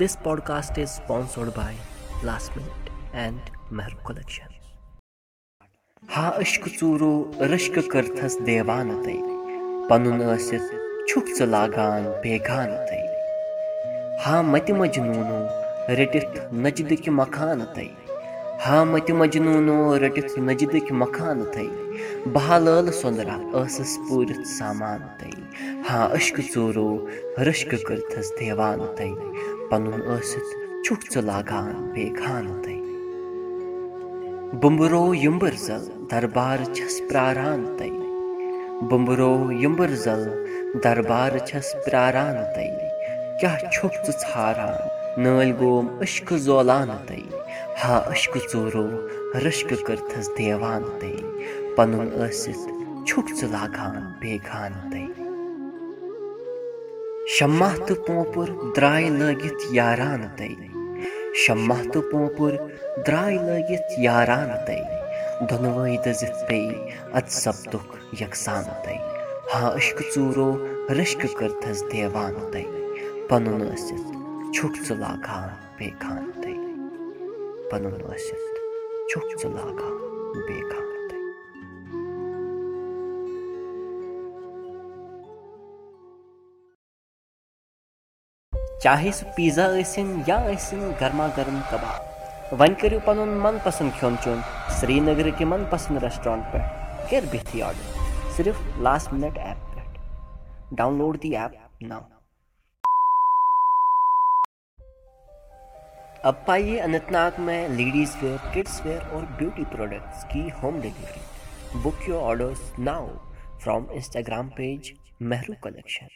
This podcast is sponsored this podcast is sponsored by last ہا أشکہٕ ژوٗرو رٔشکہٕ کٔرتھَس دیوانہٕ پَنُن ٲسِتھ چھُکھ ژٕ لاگان بیگانہٕ ہا متہِ مجہِ نوٗنو رٔٹِتھ نچدٕکہِ مخانہٕ تٔے ہا متہِ مجنوٗنو رٔٹِتھ نجدٕکۍ مکانہٕ تै بہالٲل سۄنٛدرا ٲسٕس پوٗرِتھ سامان تै ہا أشکہٕ ژوٗرو رٔشکہٕ کٔرتھس دیوان پنُن ٲسِتھ چھُکھ ژٕ لاگان بیگان تै بُمبرو یمبر زل دربار چھس پیاران تَے بُمبرو یمبر زل دربار چھس پیاران تَے کیاہ چھُکھ ژٕ ژھاران نٲلۍ گوم أشکہٕ زولان تَے ہا أشکہٕ ژوٗرو رٔشکہٕ کٔرتھس دیوان پنُن ٲسِتھ چھُکھ ژٕ لاگان بیگان تَے۔ شمع تہٕ پوپُر درٛاے لٲگِتھ یاران شمع تہٕ پوپُر درٛاے لٲگِتھ یاران دۄنوَے دٔزِتھ پیٚیہِ اَدٕ سپدُکھ یکسان تَے۔ ہا أشکہٕ ژوٗرو رٔشکہٕ کٔرتھس دیوان تَے۔ پنُن ٲسِتھ چھُکھ ژٕ لاگان بیگان تَے چاہے سُہ پیٖزا ٲسِن یا ٲسِن گرما گرم کباب وۄنۍ کٔرِو پنُن من پسنٛد کھیوٚن چیوٚن سرینگرٕکہِ من پسنٛد ریسٹورنٹ پٮ۪ٹھ کر بِہتھٕے آرڈر صرف لاسٹ مِنٹ ایپ پٮ۪ٹھ download the app now अब पाइए अनंतनाग में लेडीज़ वेयर किड्स वेयर और ब्यूटी प्रोडक्ट्स की home delivery book your orders now from Instagram page Mehru collection